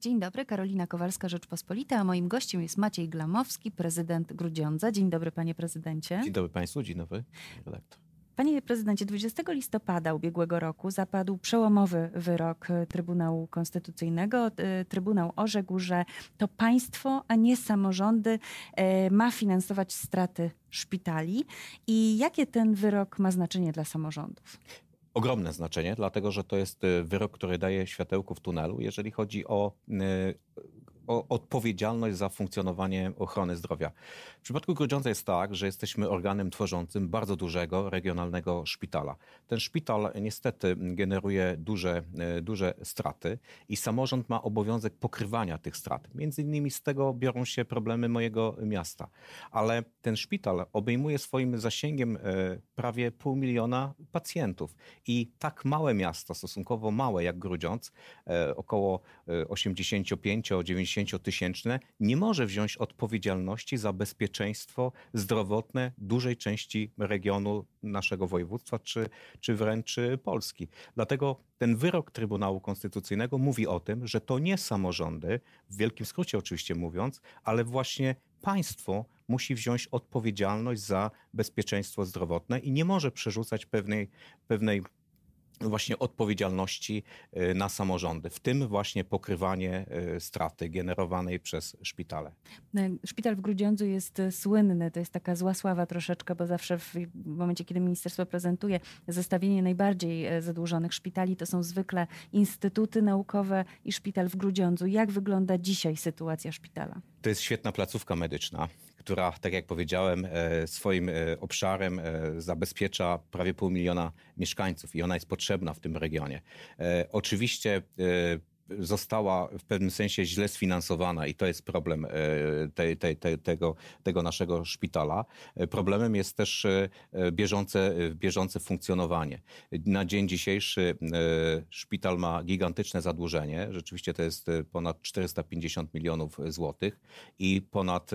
Dzień dobry, Karolina Kowalska, Rzeczpospolita, a moim gościem jest Maciej Glamowski, prezydent Grudziądza. Dzień dobry, panie prezydencie. Dzień dobry państwu, dzień dobry, redaktor. Panie prezydencie, 20 listopada ubiegłego roku zapadł przełomowy wyrok Trybunału Konstytucyjnego. E, Trybunał orzekł, że to państwo, a nie samorządy e, ma finansować straty szpitali. I jakie ten wyrok ma znaczenie dla samorządów? Ogromne znaczenie, dlatego że to jest e, wyrok, który daje światełko w tunelu, jeżeli chodzi o o odpowiedzialność za funkcjonowanie ochrony zdrowia. W przypadku Grudziądza jest tak, że jesteśmy organem tworzącym bardzo dużego regionalnego szpitala. Ten szpital niestety generuje duże, e, duże straty i samorząd ma obowiązek pokrywania tych strat. Między innymi z tego biorą się problemy mojego miasta. Ale ten szpital obejmuje swoim zasięgiem e, prawie pół miliona pacjentów i tak małe miasto, stosunkowo małe jak Grudziądz, e, około 85-90 dziesięciotysięczne nie może wziąć odpowiedzialności za bezpieczeństwo zdrowotne dużej części regionu naszego województwa, czy, czy wręcz Polski. Dlatego ten wyrok Trybunału Konstytucyjnego mówi o tym, że to nie samorządy, w wielkim skrócie oczywiście mówiąc, ale właśnie państwo musi wziąć odpowiedzialność za bezpieczeństwo zdrowotne i nie może przerzucać pewnej, pewnej właśnie odpowiedzialności y, na samorządy, w tym właśnie pokrywanie y, straty generowanej przez szpitale. No, szpital w Grudziądzu jest y, słynny, to jest taka zła sława troszeczkę, bo zawsze w momencie, kiedy ministerstwo prezentuje zestawienie najbardziej zadłużonych szpitali, to są zwykle instytuty naukowe i szpital w Grudziądzu. Jak wygląda dzisiaj sytuacja szpitala? To jest świetna placówka medyczna, która, tak jak powiedziałem, e, swoim e, obszarem e, zabezpiecza prawie pół miliona mieszkańców i ona jest potrzebna w tym regionie. Oczywiście została w pewnym sensie źle sfinansowana i to jest problem e, te, te, te, tego, tego naszego szpitala. E, problemem jest też e, bieżące, bieżące funkcjonowanie. Na dzień dzisiejszy szpital ma gigantyczne zadłużenie. Rzeczywiście to jest ponad 450 milionów złotych i ponad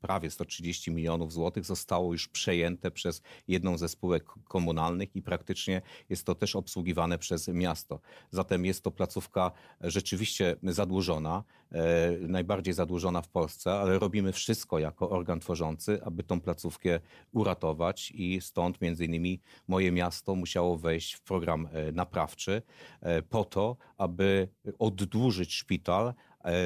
prawie 130 milionów złotych zostało już przejęte przez jedną ze spółek komunalnych i praktycznie jest to też obsługiwane przez miasto. Zatem jest to placówka rzeczywiście zadłużona, e, najbardziej zadłużona w Polsce, ale robimy wszystko jako organ tworzący, aby tą placówkę uratować i stąd między innymi moje miasto musiało wejść w program e, naprawczy e, po to, aby oddłużyć szpital,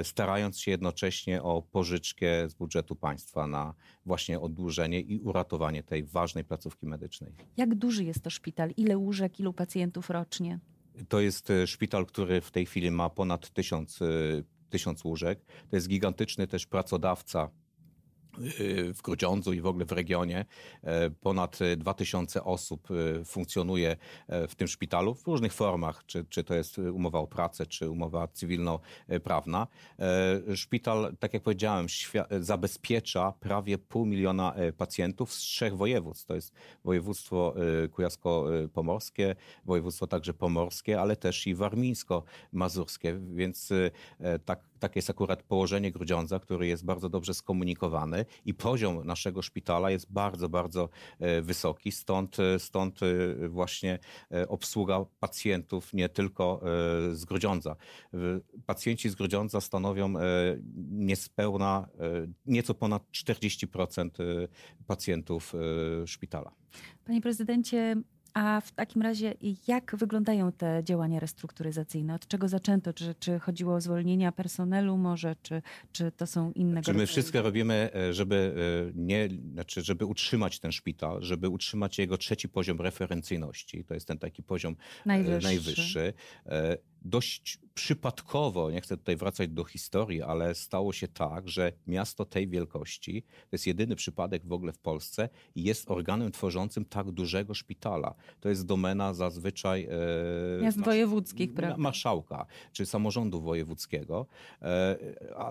starając się jednocześnie o pożyczkę z budżetu państwa na właśnie oddłużenie i uratowanie tej ważnej placówki medycznej. Jak duży jest to szpital? Ile łóżek, ilu pacjentów rocznie? To jest e, szpital, który w tej chwili ma ponad tysiąc, e, tysiąc łóżek. To jest gigantyczny też pracodawca w Grudziądzu i w ogóle w regionie. E, ponad 2000 osób e, funkcjonuje e, w tym szpitalu w różnych formach, czy, czy to jest umowa o pracę, czy umowa cywilno-prawna. Szpital, tak jak powiedziałem, zabezpiecza prawie pół miliona pacjentów z trzech województw. To jest województwo kujawsko-pomorskie, województwo także pomorskie, ale też i warmińsko-mazurskie, więc tak takie jest akurat położenie Grudziądza, który jest bardzo dobrze skomunikowany i poziom naszego szpitala jest bardzo, bardzo e, wysoki. Stąd, e, stąd e, właśnie obsługa pacjentów nie tylko z Grudziądza. Pacjenci z Grudziądza stanowią niespełna, nieco ponad 40% pacjentów szpitala. Panie prezydencie, a w takim razie jak wyglądają te działania restrukturyzacyjne? Od czego zaczęto? Czy, czy chodziło o zwolnienia personelu może, czy, czy to są inne... Czy my wszystko robimy, e, żeby e, nie, znaczy, żeby utrzymać ten szpital, żeby utrzymać jego trzeci poziom referencyjności. To jest ten taki poziom e, najwyższy. najwyższy dość przypadkowo, nie chcę tutaj wracać do historii, ale stało się tak, że miasto tej wielkości, to jest jedyny przypadek w ogóle w Polsce, jest organem tworzącym tak dużego szpitala. To jest domena zazwyczaj e, miast wojewódzkich, prawda? Marszałka, czy samorządu wojewódzkiego, e,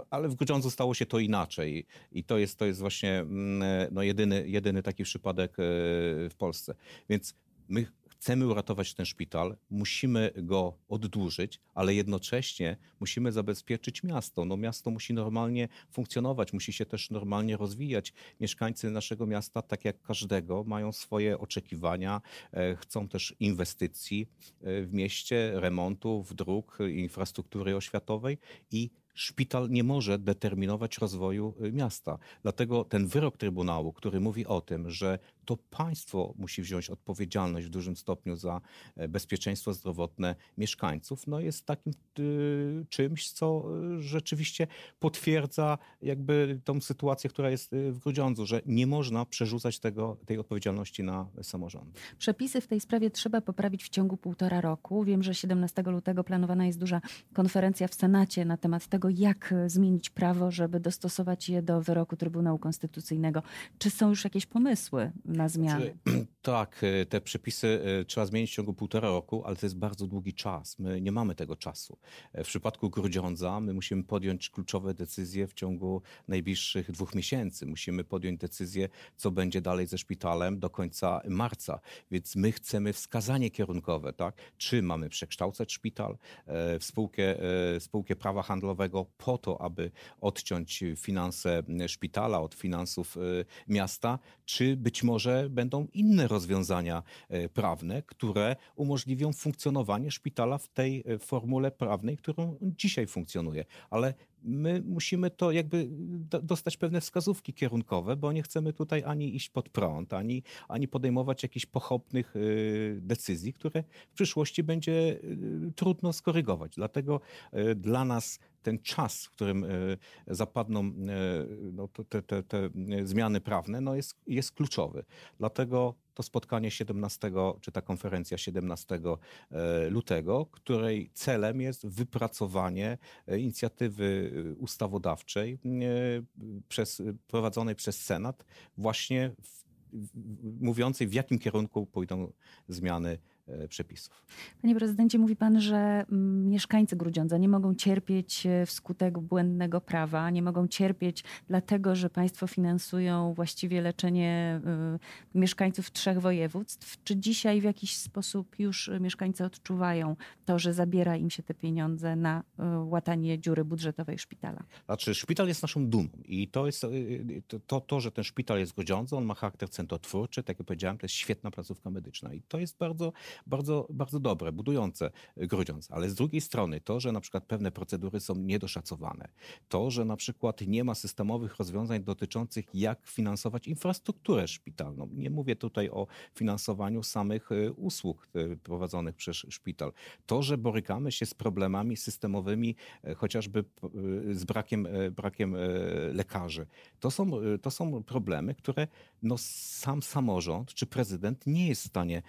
ale w Grudziądzu stało się to inaczej i to jest, to jest właśnie mm, no, jedyny, jedyny taki przypadek e, w Polsce. Więc my chcemy uratować ten szpital, musimy go oddłużyć, ale jednocześnie musimy zabezpieczyć miasto. No miasto musi normalnie funkcjonować, musi się też normalnie rozwijać. Mieszkańcy naszego miasta, tak jak każdego, mają swoje oczekiwania, e, chcą też inwestycji e, w mieście, remontów, dróg, infrastruktury oświatowej i szpital nie może determinować rozwoju y, miasta. Dlatego ten wyrok Trybunału, który mówi o tym, że to państwo musi wziąć odpowiedzialność w dużym stopniu za e, bezpieczeństwo zdrowotne mieszkańców, no jest takim y, czymś, co y, rzeczywiście potwierdza jakby tą sytuację, która jest w Grudziądzu, że nie można przerzucać tego, tej odpowiedzialności na samorząd. Przepisy w tej sprawie trzeba poprawić w ciągu półtora roku. Wiem, że 17 lutego planowana jest duża konferencja w Senacie na temat tego, jak e, zmienić prawo, żeby dostosować je do wyroku Trybunału Konstytucyjnego. Czy są już jakieś pomysły na zmiany? Tak, e, te przepisy e, trzeba zmienić w ciągu półtora roku, ale to jest bardzo długi czas. My nie mamy tego czasu. W przypadku Grudziądza my musimy podjąć kluczowe decyzje w ciągu najbliższych dwóch miesięcy. Musimy podjąć decyzję, co będzie dalej ze szpitalem do końca marca. Więc my chcemy wskazanie kierunkowe, tak? Czy mamy przekształcać szpital w spółkę, w spółkę prawa handlowego, po to, aby odciąć finanse szpitala od finansów e, miasta, czy być może będą inne rozwiązania e, prawne, które umożliwią funkcjonowanie szpitala w tej e, formule prawnej, którą dzisiaj funkcjonuje. Ale my musimy to jakby dostać pewne wskazówki kierunkowe, bo nie chcemy tutaj ani iść pod prąd, ani, ani podejmować jakichś pochopnych decyzji, które w przyszłości będzie trudno skorygować. Dlatego dla nas ten czas, w którym e, zapadną e, no, te, te, te zmiany prawne, no jest, jest kluczowy. Dlatego to spotkanie 17, czy ta konferencja 17 e, lutego, której celem jest wypracowanie inicjatywy ustawodawczej przez, prowadzonej przez Senat, właśnie w, w, mówiącej w jakim kierunku pójdą zmiany E, przepisów. Panie prezydencie, mówi pan, że mm, mieszkańcy Grudziądza nie mogą cierpieć e, wskutek błędnego prawa, nie mogą cierpieć dlatego, że państwo finansują właściwie leczenie y, mieszkańców trzech województw. Czy dzisiaj w jakiś sposób już mieszkańcy odczuwają to, że zabiera im się te pieniądze na łatanie dziury budżetowej szpitala? Znaczy, szpital jest naszą dumą i to jest to, to że ten szpital jest w Grudziądzu, on ma charakter centrotwórczy, tak jak powiedziałem, to jest świetna placówka medyczna i to jest bardzo bardzo, bardzo dobre, budujące Grudziądz. Ale z drugiej strony to, że na przykład pewne procedury są niedoszacowane, to, że na przykład nie ma systemowych rozwiązań dotyczących jak finansować infrastrukturę szpitalną. Nie mówię tutaj o finansowaniu samych e, usług e, prowadzonych przez szpital. To, że borykamy się z problemami systemowymi, e, chociażby z brakiem, brakiem lekarzy. To są, to są problemy, które no, sam samorząd czy prezydent nie jest w stanie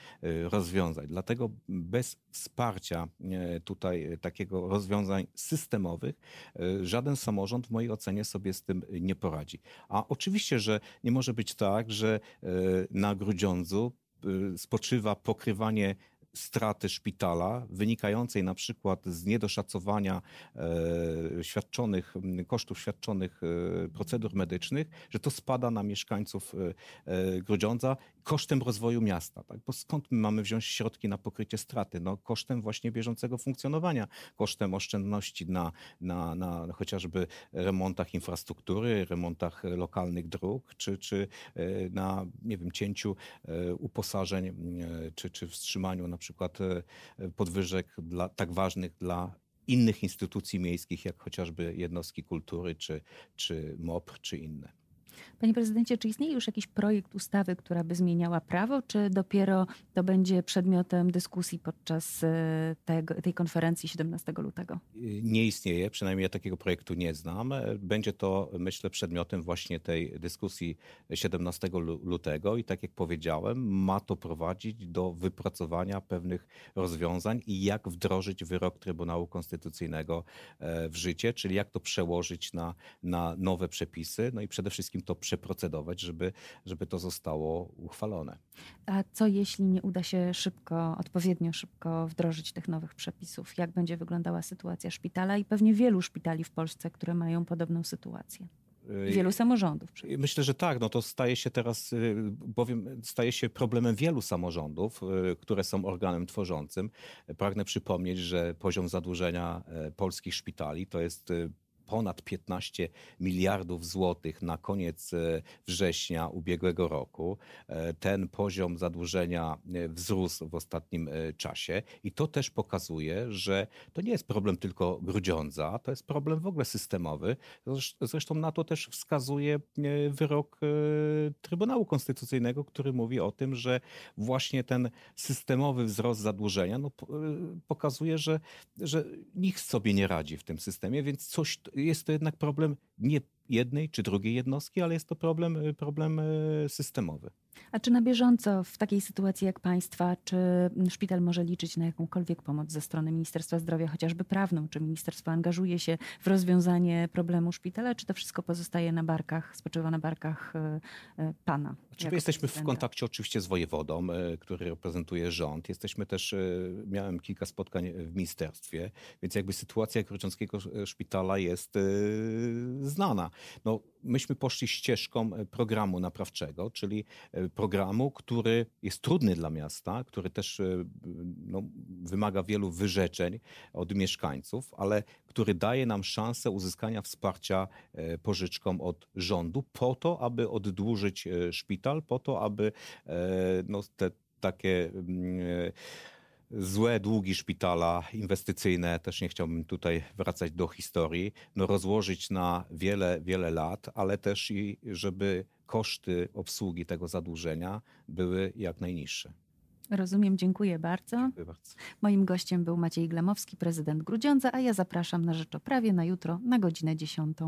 rozwiązać rozwiązań. Dlatego bez wsparcia e, tutaj e, takiego rozwiązań systemowych e, żaden samorząd w mojej ocenie sobie z tym nie poradzi. A oczywiście, że nie może być tak, że na Grudziądzu spoczywa pokrywanie straty szpitala wynikającej na przykład z niedoszacowania e, świadczonych, kosztów świadczonych e, procedur medycznych, że to spada na mieszkańców e, Grudziądza kosztem rozwoju miasta. Tak? Bo skąd my mamy wziąć środki na pokrycie straty? No, kosztem właśnie bieżącego funkcjonowania, kosztem oszczędności na, na, na chociażby remontach infrastruktury, remontach lokalnych dróg, czy, czy na nie wiem, cięciu uposażeń, czy, czy wstrzymaniu na przykład e, podwyżek dla, tak ważnych dla innych instytucji miejskich, jak chociażby jednostki kultury, czy, czy MOPR, czy inne. Panie prezydencie, czy istnieje już jakiś projekt ustawy, która by zmieniała prawo, czy dopiero to będzie przedmiotem dyskusji podczas e, tego, tej konferencji 17 lutego? Nie istnieje, przynajmniej ja takiego projektu nie znam. Będzie to, myślę, przedmiotem właśnie tej dyskusji 17 lutego i tak jak powiedziałem, ma to prowadzić do wypracowania pewnych rozwiązań i jak wdrożyć wyrok Trybunału Konstytucyjnego e, w życie, czyli jak to przełożyć na, na nowe przepisy, no i przede wszystkim to przeprocedować, żeby, żeby to zostało uchwalone. A co jeśli nie uda się szybko, odpowiednio szybko wdrożyć tych nowych przepisów? Jak będzie wyglądała sytuacja szpitala i pewnie wielu szpitali w Polsce, które mają podobną sytuację? Wielu samorządów. Myślę, że tak. No to staje się teraz, bowiem staje się problemem wielu samorządów, które są organem tworzącym. Pragnę przypomnieć, że poziom zadłużenia polskich szpitali to jest ponad 15 miliardów złotych na koniec e, września ubiegłego roku. E, ten poziom zadłużenia e, wzrósł w ostatnim czasie i to też pokazuje, że to nie jest problem tylko Grudziądza, to jest problem w ogóle systemowy. Zresztą na to też wskazuje wyrok Trybunału Konstytucyjnego, który mówi o tym, że właśnie ten systemowy wzrost zadłużenia no, pokazuje, że, że nikt sobie nie radzi w tym systemie, więc coś jest to jednak problem nie jednej czy drugiej jednostki, ale jest to problem, problem e, systemowy. A czy na bieżąco w takiej sytuacji jak państwa, czy szpital może liczyć na jakąkolwiek pomoc ze strony Ministerstwa Zdrowia, chociażby prawną? Czy ministerstwo angażuje się w rozwiązanie problemu szpitala, czy to wszystko pozostaje na barkach, spoczywa na barkach e, pana? Znaczy, jesteśmy w kontakcie oczywiście z wojewodą, który reprezentuje rząd. Jesteśmy też, miałem kilka spotkań w ministerstwie, więc jakby sytuacja Krocząckiego Szpitala jest znana. No, myśmy poszli ścieżką e, programu naprawczego, czyli e, programu, który jest trudny dla miasta, który też e, no, wymaga wielu wyrzeczeń od mieszkańców, ale który daje nam szansę uzyskania wsparcia pożyczką od rządu po to, aby oddłużyć szpital, po to, aby no, te takie mm, złe długi szpitala inwestycyjne, też nie chciałbym tutaj wracać do historii, no rozłożyć na wiele, wiele lat, ale też i żeby koszty obsługi tego zadłużenia były jak najniższe. Rozumiem, dziękuję bardzo. Dziękuję bardzo. Moim gościem był Maciej Glamowski, prezydent Grudziądza, a ja zapraszam na Rzecz o Prawie na jutro na godzinę 10.